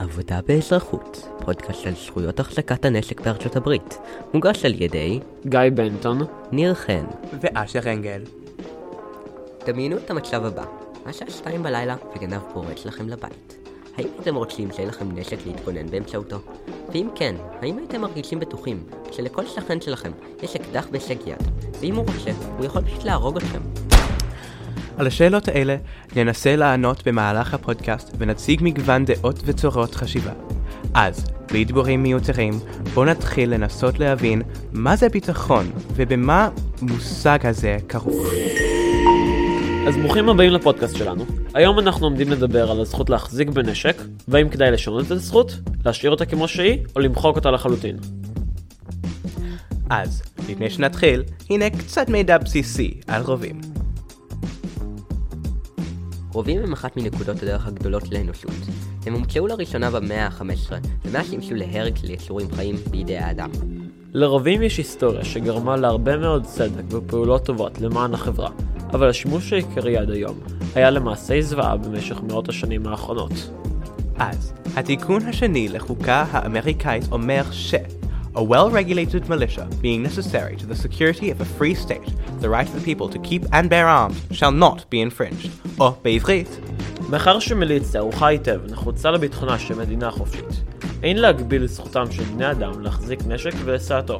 עבודה באזרחות, פודקאסט על זכויות החזקת הנשק בארצות הברית, מוגש על ידי גיא בנטון, ניר חן. ואשר אנגל. דמיינו את המצב הבא, השעה שתיים בלילה וגנב פורץ לכם לבית. האם הייתם רוצים שיהיה לכם נשק להתגונן באמצעותו? ואם כן, האם הייתם מרגישים בטוחים שלכל שכן שלכם יש אקדח בהישג יד, ואם הוא רוצה, הוא יכול פשוט להרוג אתכם? על השאלות האלה ננסה לענות במהלך הפודקאסט ונציג מגוון דעות וצורות חשיבה. אז, בלי דיבורים מיותרים, בואו נתחיל לנסות להבין מה זה ביטחון ובמה מושג הזה כרוך. אז ברוכים הבאים לפודקאסט שלנו. היום אנחנו עומדים לדבר על הזכות להחזיק בנשק, והאם כדאי לשנות את הזכות, להשאיר אותה כמו שהיא, או למחוק אותה לחלוטין. אז, לפני שנתחיל, הנה קצת מידע בסיסי על רובים. רובים הם אחת מנקודות הדרך הגדולות לאנושות. הם הומצאו לראשונה במאה ה-15, ומאז שימשו להרג של יצורים חיים בידי האדם. לרובים יש היסטוריה שגרמה להרבה מאוד צדק ופעולות טובות למען החברה, אבל השימוש העיקרי עד היום היה למעשי זוועה במשך מאות השנים האחרונות. אז, התיקון השני לחוקה האמריקאית אומר ש- A well-regulated militia being necessary to the security of a free state, the right of the people to keep and bear arms shall not be infringed. או בעברית, מאחר שמיליציה ערוכה היטב נחוצה לביטחונה של מדינה חופשית, אין להגביל את זכותם של בני אדם להחזיק נשק ולשאתו.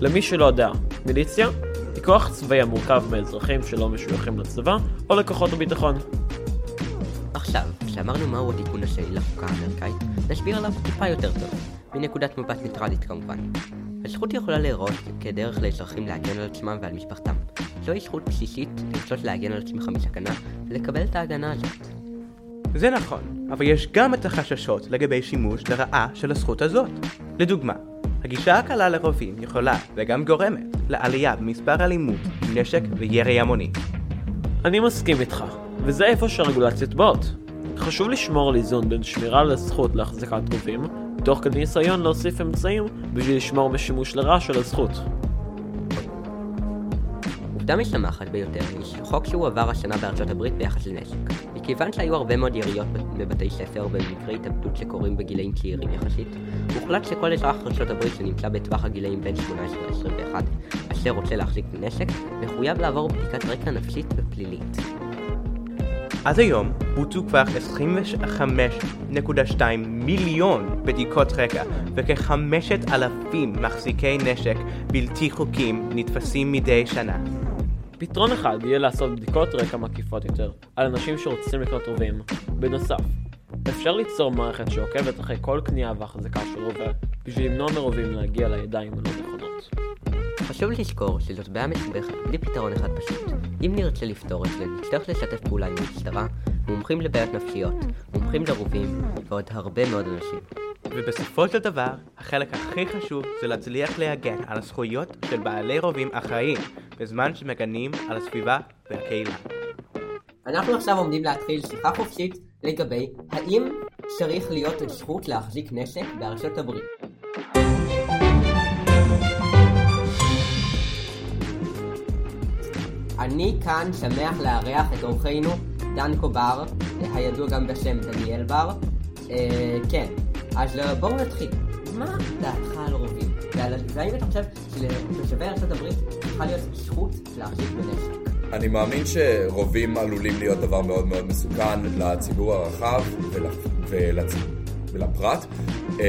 למי שלא יודע, מיליציה היא כוח צבאי המורכב מאזרחים שלא משויכים לצבא או לכוחות הביטחון. עכשיו, כשאמרנו מהו התיקון השני לחוקה האמריקאית, נסביר עליו טיפה יותר טוב, מנקודת מבט ניטרלית כמובן. הזכות יכולה להיראות כדרך לאזרחים להגן על עצמם ועל משפחתם. זוהי זכות בסיסית לרצות להגן על עצמך מסכנה, ולקבל את ההגנה הזאת. זה נכון, אבל יש גם את החששות לגבי שימוש לרעה של הזכות הזאת. לדוגמה, הגישה הקלה לרובים יכולה, וגם גורמת, לעלייה במספר אלימות, נשק וירי המוני. אני מסכים איתך, וזה איפה שהרגולציות באות. חשוב לשמור על איזון בין שמירה על הזכות להחזקת רובים, תוך כדי ניסיון להוסיף אמצעים בשביל לשמור משימוש לרע של הזכות. עובדה משמחת ביותר היא שחוק שהועבר השנה בארצות הברית ביחס לנשק. מכיוון שהיו הרבה מאוד יריות בבתי ספר ובמקרי התאבדות שקורים בגילאים צעירים יחסית, הוחלט שכל אזרח ארצות הברית שנמצא בטווח הגילאים בין 18 ל-21 אשר רוצה להחזיק בנשק, מחויב לעבור בדיקת רקע נפשית ופלילית. עד היום בוצעו כבר 25.2 מיליון בדיקות רקע וכ-5,000 מחזיקי נשק בלתי חוקיים נתפסים מדי שנה. פתרון אחד יהיה לעשות בדיקות רקע מקיפות יותר על אנשים שרוצים לקנות רובים. בנוסף, אפשר ליצור מערכת שעוקבת אחרי כל קנייה והחזקה של רובה בשביל למנוע מרובים להגיע לידיים הלא נכונות. חשוב לזכור שזאת בעיה מסובכת בלי פתרון אחד פשוט. אם נרצה לפתור את זה, נצטרך לשתף פעולה עם המשטרה, מומחים לבעיות נפשיות, מומחים לרובים ועוד הרבה מאוד אנשים. ובסופו של דבר, החלק הכי חשוב זה להצליח להגן על הזכויות של בעלי רובים אחראיים בזמן שמגנים על הסביבה והקהילה. אנחנו עכשיו עומדים להתחיל שיחה חופשית לגבי האם צריך להיות זכות להחזיק נשק בארצות הברית. אני כאן שמח לארח את אורחנו דן קובר, הידוע גם בשם דניאל בר. אה, כן, אז אה, בואו נתחיל. מה דעתך על רובים? ועל- והאם אתה חושב שלתושבי ארצות הברית צריכה להיות זכות להחזיק בנשק? אני מאמין שרובים עלולים להיות דבר מאוד מאוד מסוכן לציבור הרחב ול, ולצ, ולפרט אמ,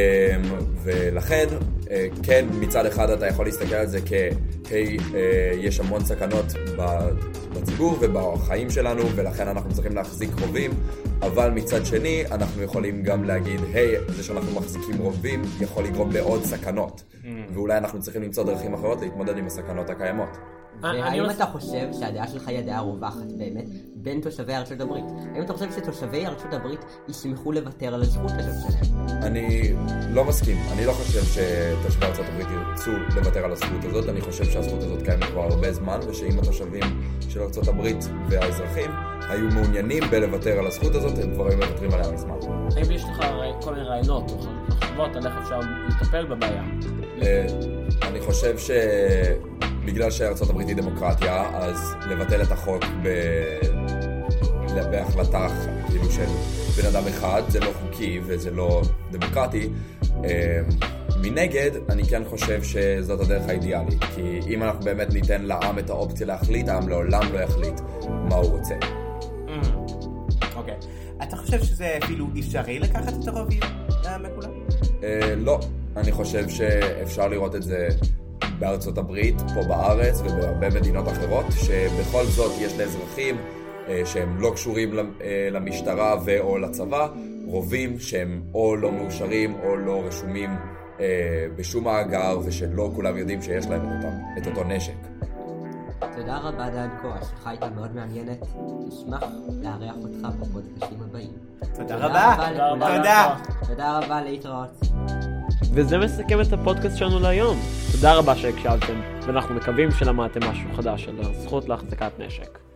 ולכן אה, כן מצד אחד אתה יכול להסתכל על זה כהי אה, יש המון סכנות ב- בציבור ובחיים שלנו ולכן אנחנו צריכים להחזיק רובים אבל מצד שני אנחנו יכולים גם להגיד היי זה שאנחנו מחזיקים רובים יכול לגרום לעוד סכנות. ואולי אנחנו צריכים למצוא דרכים אחרות להתמודד עם הסכנות הקיימות. אני והאם מס- אתה חושב שהדעה שלך היא הדעה הרווחת באמת בין תושבי ארצות הברית? האם אתה חושב שתושבי ארצות הברית ישמחו לוותר על הזכות הזאת שלהם? אני לא מסכים, אני לא חושב שתושבי ארצות הברית ירצו לוותר על הזכות הזאת, אני חושב שהזכות הזאת קיימת כבר הרבה זמן, ושאם התושבים של ארצות הברית והאזרחים היו מעוניינים בלוותר על הזכות הזאת, הם כבר היו מוותרים עליה מזמן. האם יש לך כל מיני רעיונות או מחשבות על איך אפשר לטפל בבעיה? אה, אני חושב שבגלל שארצות הברית היא דמוקרטיה, אז לבטל את החוק ב... בהחלטה כאילו של בן אדם אחד, זה לא חוקי וזה לא דמוקרטי. אה, מנגד, אני כן חושב שזאת הדרך האידיאלית, כי אם אנחנו באמת ניתן לעם את האופציה להחליט, העם לעולם לא יחליט מה הוא רוצה. אוקיי. אתה חושב שזה אפילו אפשרי לקחת את הרוב מכולם? אה, לא, אני חושב שאפשר לראות את זה בארצות הברית, פה בארץ ובהרבה מדינות אחרות, שבכל זאת יש לאזרחים אה, שהם לא קשורים למשטרה ו/או לצבא, רובים שהם או לא מאושרים או לא רשומים בשום מאגר ושלא כולם יודעים שיש להם את, אותם, את אותו נשק. תודה רבה דנקו, השיחה הייתה מאוד מעניינת. נשמח לארח אותך בפודקאסים הבאים. תודה רבה. תודה. תודה רבה, להתראות. וזה מסכם את הפודקאסט שלנו להיום. תודה רבה שהקשבתם, ואנחנו מקווים שלמדתם משהו חדש על הזכות להחזקת נשק.